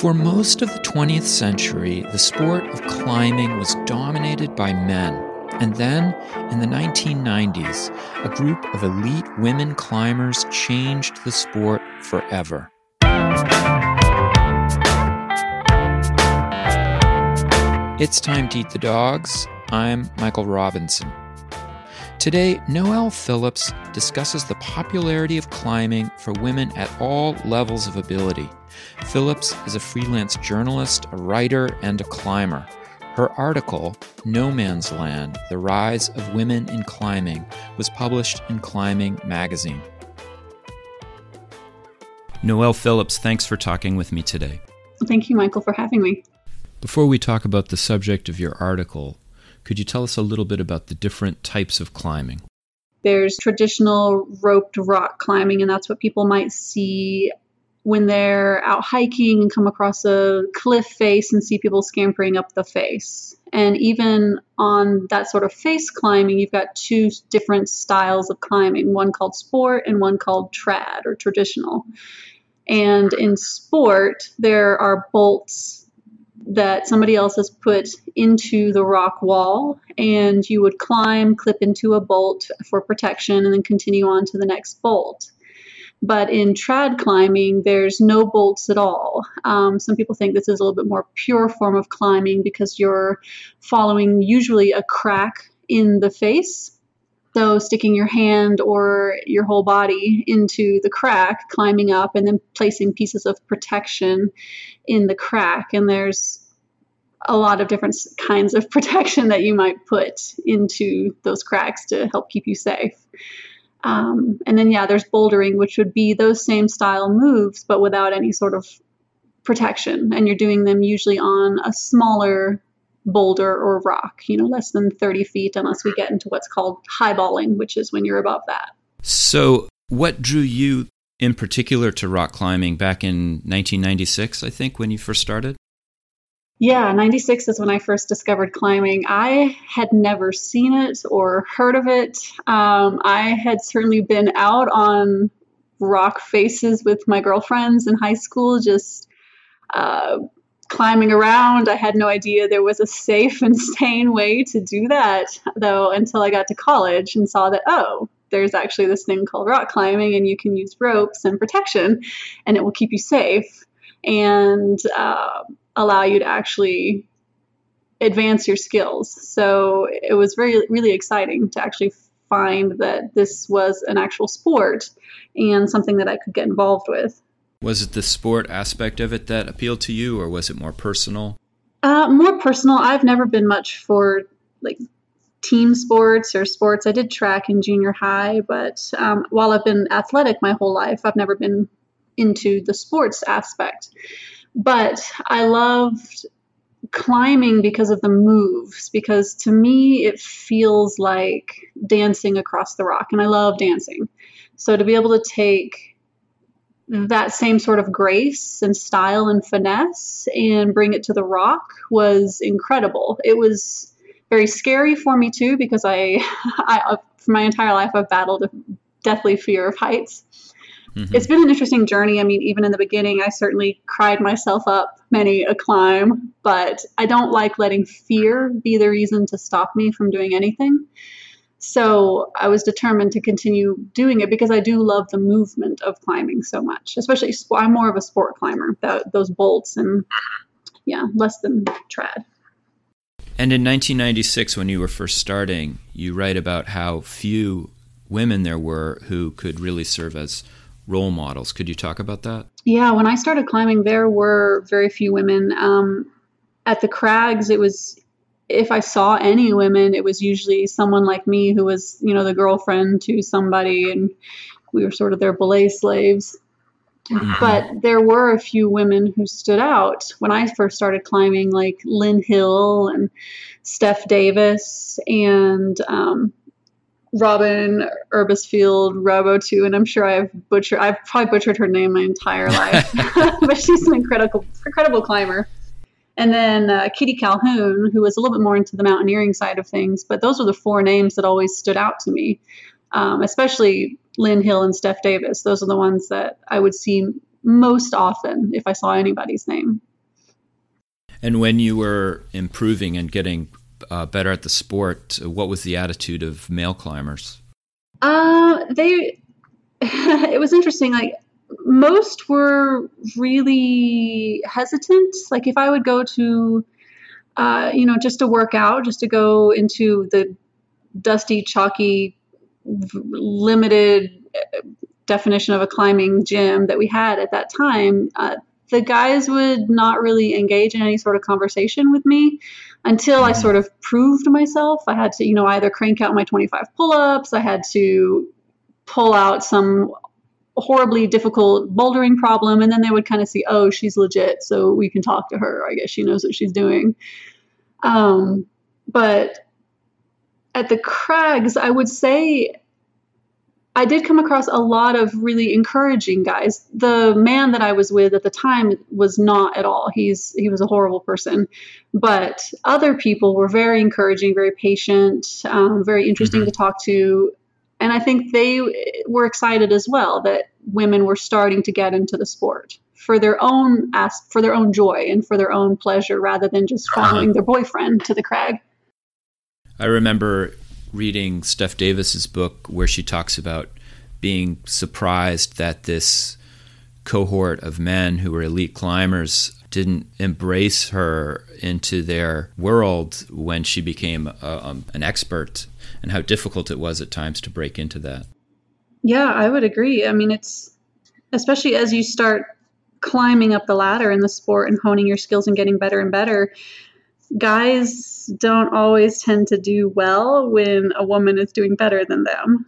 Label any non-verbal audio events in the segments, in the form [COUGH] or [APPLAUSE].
For most of the 20th century, the sport of climbing was dominated by men. And then, in the 1990s, a group of elite women climbers changed the sport forever. It's time to eat the dogs. I'm Michael Robinson. Today, Noelle Phillips discusses the popularity of climbing for women at all levels of ability. Phillips is a freelance journalist, a writer, and a climber. Her article, No Man's Land The Rise of Women in Climbing, was published in Climbing magazine. Noelle Phillips, thanks for talking with me today. Thank you, Michael, for having me. Before we talk about the subject of your article, could you tell us a little bit about the different types of climbing? There's traditional roped rock climbing, and that's what people might see when they're out hiking and come across a cliff face and see people scampering up the face. And even on that sort of face climbing, you've got two different styles of climbing one called sport and one called trad or traditional. And in sport, there are bolts that somebody else has put into the rock wall, and you would climb, clip into a bolt for protection, and then continue on to the next bolt. But in trad climbing, there's no bolts at all. Um, some people think this is a little bit more pure form of climbing because you're following usually a crack in the face. So, sticking your hand or your whole body into the crack, climbing up, and then placing pieces of protection in the crack. And there's a lot of different kinds of [LAUGHS] protection that you might put into those cracks to help keep you safe. Um, and then, yeah, there's bouldering, which would be those same style moves, but without any sort of protection. And you're doing them usually on a smaller boulder or rock, you know, less than 30 feet, unless we get into what's called highballing, which is when you're above that. So, what drew you in particular to rock climbing back in 1996, I think, when you first started? Yeah, 96 is when I first discovered climbing. I had never seen it or heard of it. Um, I had certainly been out on rock faces with my girlfriends in high school, just uh, climbing around. I had no idea there was a safe and [LAUGHS] sane way to do that, though, until I got to college and saw that, oh, there's actually this thing called rock climbing, and you can use ropes and protection, and it will keep you safe. And uh, allow you to actually advance your skills. So it was very, really exciting to actually find that this was an actual sport and something that I could get involved with. Was it the sport aspect of it that appealed to you, or was it more personal? Uh, more personal. I've never been much for like team sports or sports. I did track in junior high, but um, while I've been athletic my whole life, I've never been into the sports aspect. But I loved climbing because of the moves, because to me it feels like dancing across the rock, and I love dancing. So to be able to take that same sort of grace and style and finesse and bring it to the rock was incredible. It was very scary for me too because I, [LAUGHS] I for my entire life I've battled a deathly fear of heights. Mm-hmm. It's been an interesting journey. I mean, even in the beginning, I certainly cried myself up many a climb, but I don't like letting fear be the reason to stop me from doing anything. So I was determined to continue doing it because I do love the movement of climbing so much. Especially, I'm more of a sport climber. That, those bolts and yeah, less than trad. And in 1996, when you were first starting, you write about how few women there were who could really serve as role models. Could you talk about that? Yeah, when I started climbing, there were very few women. Um, at the crags, it was if I saw any women, it was usually someone like me who was, you know, the girlfriend to somebody, and we were sort of their belay slaves. Mm-hmm. But there were a few women who stood out when I first started climbing, like Lynn Hill and Steph Davis, and um, Robin Erbesfield Robo too, and I'm sure I've butchered I've probably butchered her name my entire life, [LAUGHS] [LAUGHS] but she's an incredible incredible climber. And then uh, Kitty Calhoun, who was a little bit more into the mountaineering side of things, but those were the four names that always stood out to me, um, especially Lynn Hill and Steph Davis. Those are the ones that I would see most often if I saw anybody's name. And when you were improving and getting uh, better at the sport, what was the attitude of male climbers? Uh, they. [LAUGHS] it was interesting. Like most were really hesitant. Like if I would go to, uh, you know, just to work out, just to go into the dusty, chalky, limited uh, definition of a climbing gym that we had at that time, uh, the guys would not really engage in any sort of conversation with me until I sort of proved myself. I had to, you know, either crank out my 25 pull ups, I had to pull out some horribly difficult bouldering problem, and then they would kind of see, oh, she's legit, so we can talk to her. I guess she knows what she's doing. Um, but at the crags, I would say I did come across a lot of really encouraging guys. The man that I was with at the time was not at all. He's he was a horrible person, but other people were very encouraging, very patient, um, very interesting mm-hmm. to talk to, and I think they were excited as well that women were starting to get into the sport for their own ask for their own joy and for their own pleasure rather than just uh-huh. following their boyfriend to the crag. I remember reading Steph Davis's book where she talks about being surprised that this cohort of men who were elite climbers didn't embrace her into their world when she became a, um, an expert and how difficult it was at times to break into that. Yeah, I would agree. I mean, it's especially as you start climbing up the ladder in the sport and honing your skills and getting better and better, guys don't always tend to do well when a woman is doing better than them,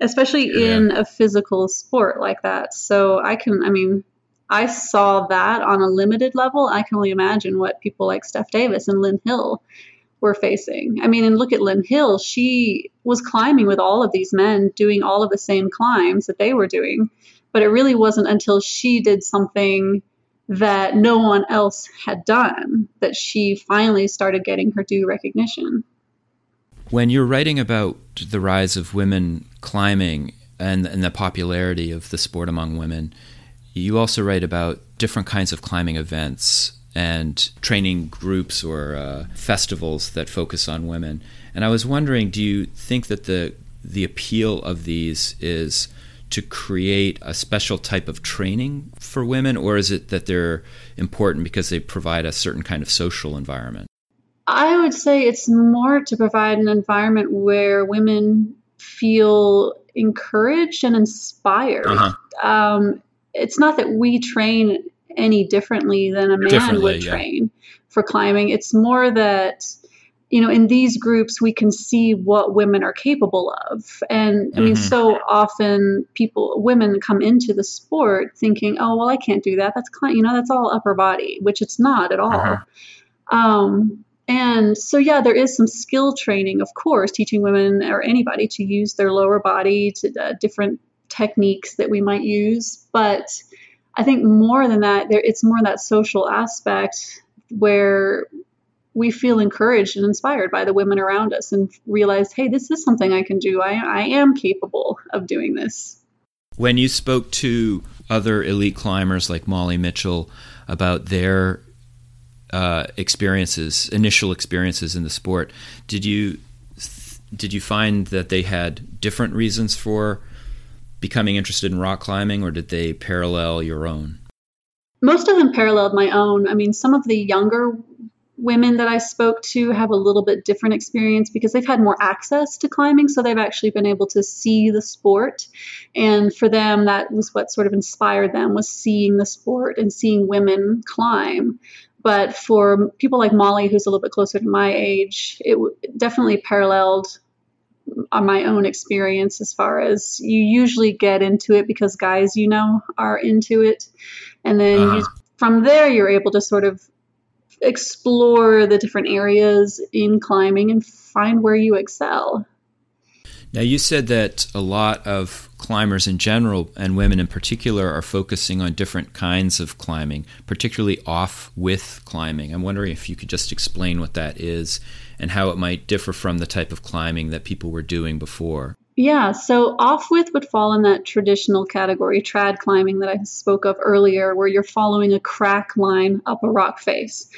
especially yeah. in a physical sport like that. So I can, I mean, I saw that on a limited level. I can only imagine what people like Steph Davis and Lynn Hill were facing. I mean, and look at Lynn Hill. She was climbing with all of these men, doing all of the same climbs that they were doing. But it really wasn't until she did something that no one else had done that she finally started getting her due recognition. When you're writing about the rise of women climbing and, and the popularity of the sport among women, you also write about different kinds of climbing events and training groups or uh, festivals that focus on women. And I was wondering, do you think that the the appeal of these is to create a special type of training for women, or is it that they're important because they provide a certain kind of social environment? I would say it's more to provide an environment where women feel encouraged and inspired. Uh-huh. Um, it's not that we train any differently than a man would train yeah. for climbing. It's more that you know, in these groups, we can see what women are capable of. And I mean, mm-hmm. so often people, women come into the sport thinking, oh, well, I can't do that. That's, you know, that's all upper body, which it's not at all. Uh-huh. Um, and so, yeah, there is some skill training, of course, teaching women or anybody to use their lower body to uh, different techniques that we might use. But I think more than that, there, it's more that social aspect where we feel encouraged and inspired by the women around us and realize, hey, this is something I can do. I, I am capable of doing this. When you spoke to other elite climbers like Molly Mitchell about their uh, experiences, initial experiences in the sport, did you did you find that they had different reasons for becoming interested in rock climbing, or did they parallel your own? Most of them paralleled my own. I mean, some of the younger women that I spoke to have a little bit different experience because they've had more access to climbing. So they've actually been able to see the sport. And for them, that was what sort of inspired them was seeing the sport and seeing women climb. But for people like Molly, who's a little bit closer to my age, it definitely paralleled on my own experience as far as you usually get into it because guys you know are into it and then uh-huh. you, from there you're able to sort of explore the different areas in climbing and find where you excel. Now, you said that a lot of climbers in general, and women in particular, are focusing on different kinds of climbing, particularly off width climbing. I'm wondering if you could just explain what that is and how it might differ from the type of climbing that people were doing before. Yeah, so off width would fall in that traditional category, trad climbing that I spoke of earlier, where you're following a crack line up a rock face.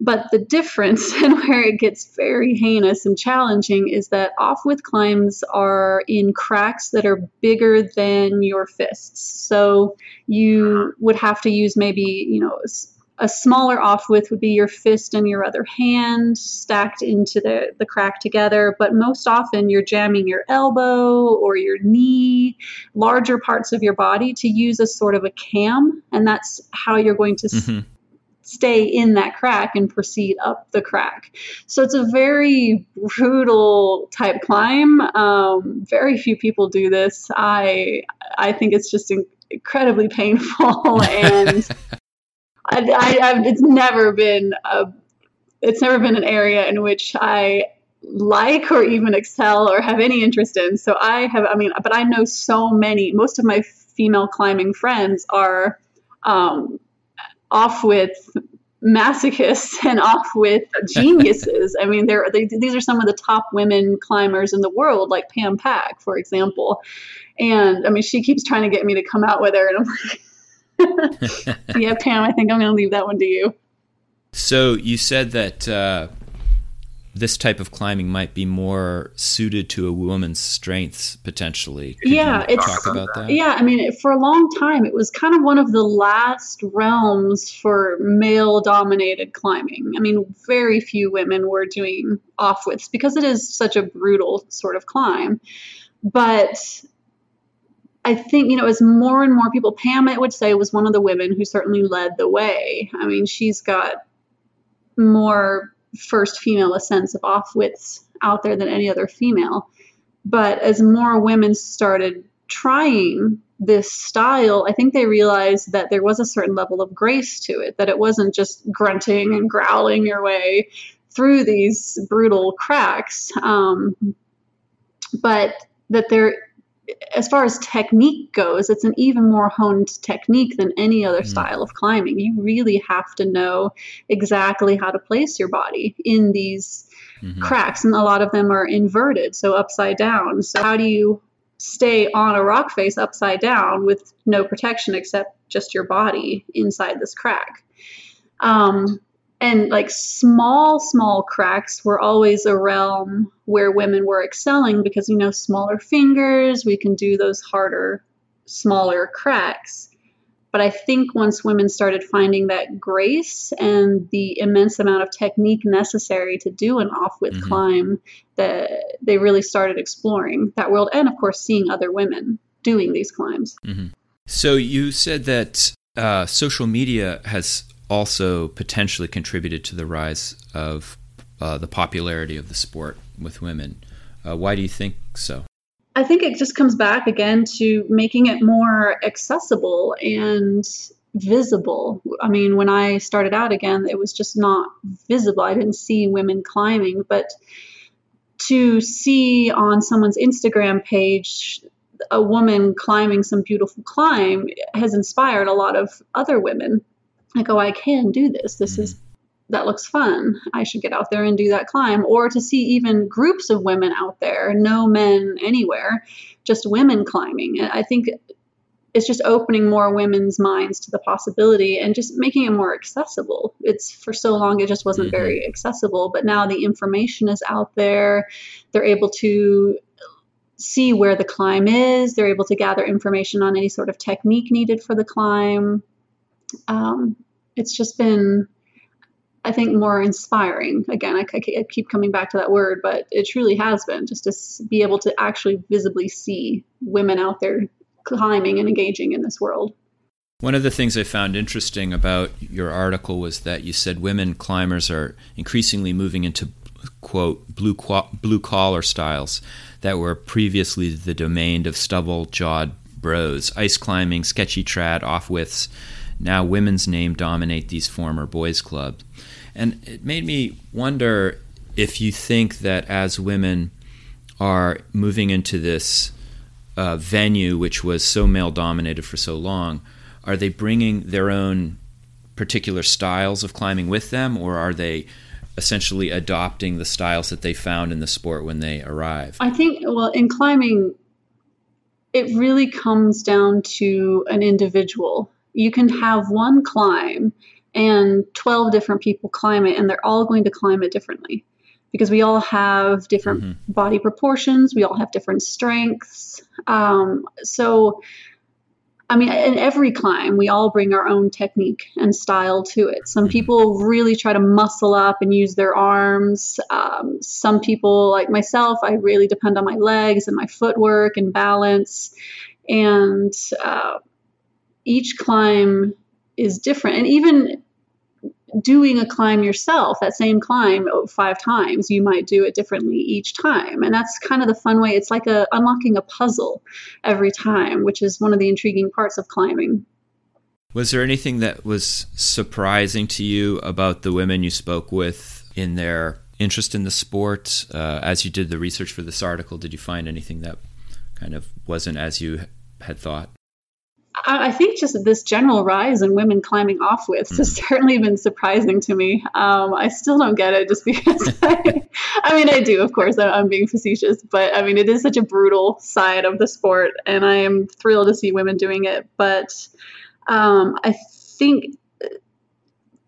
But the difference [LAUGHS] and where it gets very heinous and challenging is that off width climbs are in cracks that are bigger than your fists. So you would have to use maybe, you know, a smaller off width would be your fist and your other hand stacked into the, the crack together, but most often you're jamming your elbow or your knee, larger parts of your body to use as sort of a cam, and that's how you're going to mm-hmm. Stay in that crack and proceed up the crack. So it's a very brutal type climb. Um, very few people do this. I I think it's just incredibly painful [LAUGHS] and I, I, it's never been a, it's never been an area in which I like or even excel or have any interest in. So I have, I mean, but I know so many. Most of my female climbing friends are um, off width masochists and off width geniuses. I mean, they're, they, these are some of the top women climbers in the world, like Pam Pack, for example. And I mean, she keeps trying to get me to come out with her, and I'm like, [LAUGHS] yeah, Pam, I think I'm going to leave that one to you. So you said that uh, this type of climbing might be more suited to a woman's strengths potentially. Could yeah, it's talk about that. Yeah, I mean, for a long time, it was kind of one of the last realms for male-dominated climbing. I mean, very few women were doing off widths because it is such a brutal sort of climb. But I think, you know, as more and more people, Pam, I would say, was one of the women who certainly led the way. I mean, she's got more first female ascents of off widths out there than any other female. But as more women started trying this style, I think they realized that there was a certain level of grace to it, that it wasn't just grunting and growling your way through these brutal cracks, um, but that there as far as technique goes, it's an even more honed technique than any other mm. style of climbing. You really have to know exactly how to place your body in these mm-hmm. cracks, and a lot of them are inverted, so upside down. So, how do you stay on a rock face upside down with no protection except just your body inside this crack? Um, and like small small cracks were always a realm where women were excelling because you know smaller fingers we can do those harder smaller cracks but i think once women started finding that grace and the immense amount of technique necessary to do an off width mm-hmm. climb that they really started exploring that world and of course seeing other women doing these climbs mm-hmm. so you said that uh, social media has also potentially contributed to the rise of uh, the popularity of the sport with women. Uh, why do you think so? I think it just comes back again to making it more accessible and visible. I mean, when I started out again, it was just not visible. I didn't see women climbing, but to see on someone's Instagram page a woman climbing some beautiful climb has inspired a lot of other women I go, I can do this. This is that looks fun. I should get out there and do that climb. Or to see even groups of women out there, no men anywhere, just women climbing. I think it's just opening more women's minds to the possibility and just making it more accessible. It's for so long it just wasn't mm-hmm. very accessible, but now the information is out there. They're able to see where the climb is. They're able to gather information on any sort of technique needed for the climb um, it's just been I think more inspiring. Again, I, I, keep coming back to that word, but it truly has been just to be able to actually visibly see women out there climbing and engaging in this world. One of the things I found interesting about your article was that you said women climbers are increasingly moving into quote blue blue collar styles that were previously the domain of stubble jawed bros, ice climbing, sketchy trad, off widths now women's name dominate these former boys' clubs. And it made me wonder if you think that as women are moving into this uh, venue, which was so male dominated for so long, are they bringing their own particular styles of climbing with them, or are they essentially adopting the styles that they found in the sport when they arrive? I think, well, in climbing, it really comes down to an individual you can have one climb and 12 different people climb it, and they're all going to climb it differently because we all have different mm-hmm. body proportions, we all have different strengths. Um, so, I mean, in every climb, we all bring our own technique and style to it. Some mm-hmm. people really try to muscle up and use their arms. Um, some people, like myself, I really depend on my legs and my footwork and balance. And uh, each climb is different. And even doing a climb yourself, that same climb five times, you might do it differently each time. And that's kind of the fun way. It's like a unlocking a puzzle every time, which is one of the intriguing parts of climbing. Was there anything that was surprising to you about the women you spoke with in their interest in the sport? Uh, as you did the research for this article, did you find anything that kind of wasn't as you had thought? I think just this general rise in women climbing Offwidths has mm. certainly been surprising to me. Um, I still don't get it just [LAUGHS] because I, I mean, I do, of course, I'm being facetious, but I mean, it is such a brutal side of the sport, and I am thrilled to see women doing it. But um, I think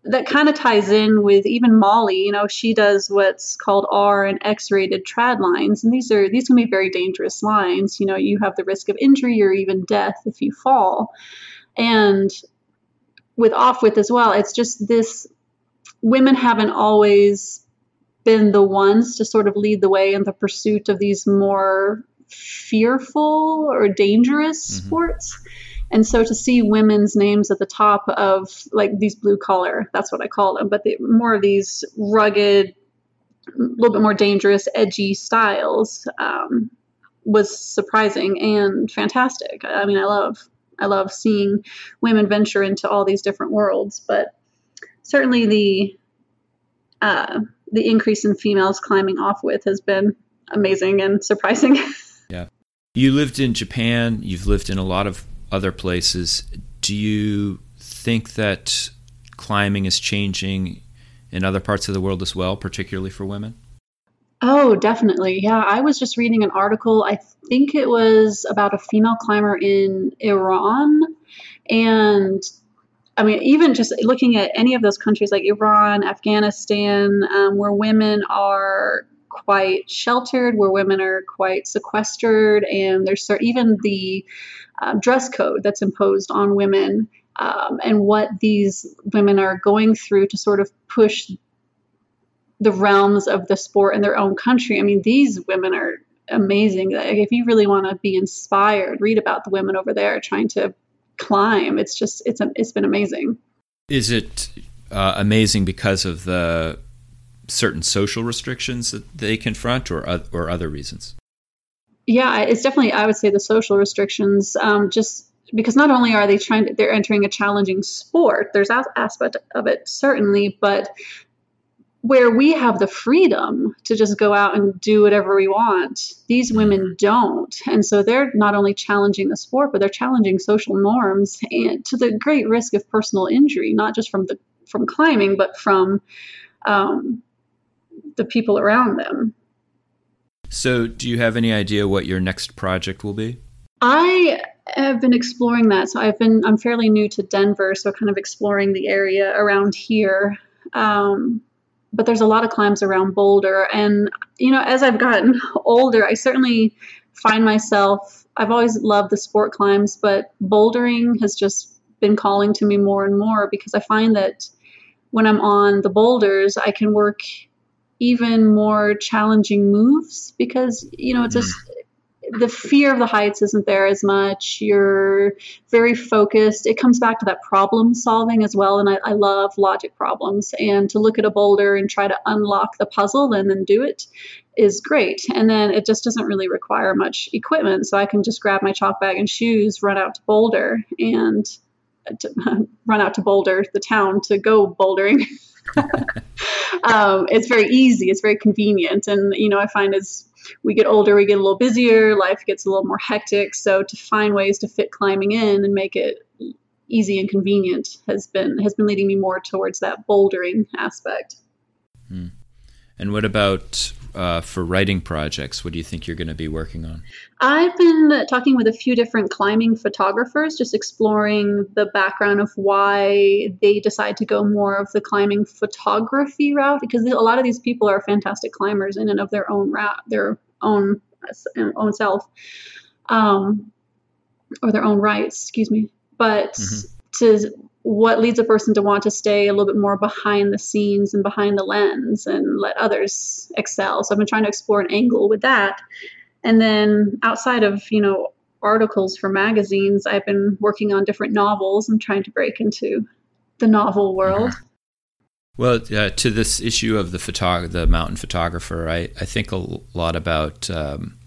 that kind of ties in with even Molly. You know, she does what's called R and X rated trad lines, and these are these can be very dangerous lines. You know, you have the risk of injury or even death if you fall. And with off width as well, it's just this women haven't always been the ones to sort of lead the way in the pursuit of these more fearful or dangerous mm-hmm. sports. And so to see women's names at the top of like these blue collar, that's what I call them, but the, more of these rugged, a little bit more dangerous, edgy styles um, was surprising and fantastic. I mean, I love I love seeing women venture into all these different worlds, but certainly the uh, the increase in females climbing off width has been amazing and surprising. [LAUGHS] yeah. You lived in Japan, you've lived in a lot of other places. Do you think that climbing is changing in other parts of the world as well, particularly for women? Oh, definitely. Yeah, I was just reading an article. I think it was about a female climber in Iran. And I mean, even just looking at any of those countries like Iran, Afghanistan, um, where women are quite sheltered, where women are quite sequestered, and there's even the uh, dress code that's imposed on women um, and what these women are going through to sort of push the realms of the sport in their own country. I mean, these women are amazing. If you really want to be inspired, read about the women over there trying to climb. It's just it's it's been amazing. Is it uh, amazing because of the certain social restrictions that they confront, or or other reasons? Yeah, it's definitely I would say the social restrictions. Um, just because not only are they trying to, they're entering a challenging sport. There's that aspect of it certainly, but where we have the freedom to just go out and do whatever we want, these women don't. And so they're not only challenging the sport, but they're challenging social norms and to the great risk of personal injury, not just from the from climbing, but from um, the people around them. So, do you have any idea what your next project will be? I have been exploring that. So, I've been I'm fairly new to Denver, so kind of exploring the area around here. Um, but there's a lot of climbs around Boulder, and you know, as I've gotten [LAUGHS] older, I certainly find myself. I've always loved the sport climbs, but bouldering has just been calling to me more and more because I find that when I'm on the boulders, I can work even more challenging moves because you know it's just mm. the fear of the heights isn't there as much. You're very focused. It comes back to that problem solving as well and I, I, love logic problems. And to look at a boulder and try to unlock the puzzle and then do it is great. And then it just doesn't really require much equipment so i can just grab my chalk bag and shoes run out to boulder and to, [LAUGHS] run out to boulder the town to go bouldering [LAUGHS] um, it's very easy. It's very convenient. And, you know, I find as we get older, we get a little busier, life gets a little more hectic. So to find ways to fit climbing in and make it easy and convenient has been has been leading me more towards that bouldering aspect. Hmm. And what about uh, for writing projects? What do you think you're going to be working on? I've been talking with a few different climbing photographers, just exploring the background of why they decide to go more of the climbing photography route. Because a lot of these people are fantastic climbers in and of their own route, their own own self, um, or their own rights. Excuse me. But mm-hmm. to what leads a person to want to stay a little bit more behind the scenes and behind the lens and let others excel. So I've been trying to explore an angle with that. And then outside of, you know, articles for magazines, I've been working on different novels and trying to break into the novel world. Uh-huh. Well, uh, to this issue of the photog- the mountain photographer, I, I think a lot about um,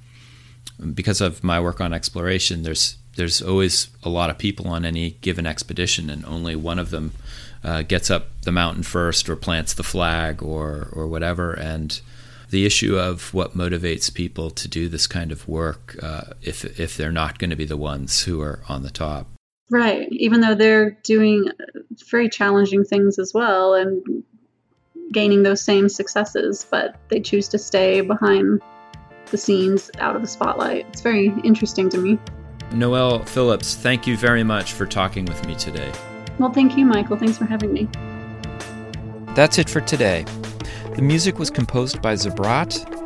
because of my work on exploration. There's there's always a lot of people on any given expedition, and only one of them uh, gets up the mountain first, or plants the flag, or or whatever. And the issue of what motivates people to do this kind of work, uh, if if they're not going to be the ones who are on the top. Right. Even though they're doing very challenging things as well, and gaining those same successes, but they choose to stay behind the scenes out of the spotlight. It's very interesting to me. Noelle Phillips, thank you very much for talking with me today. Well, thank you, Michael. Thanks for having me. That's it for today. The music was composed by Zabrat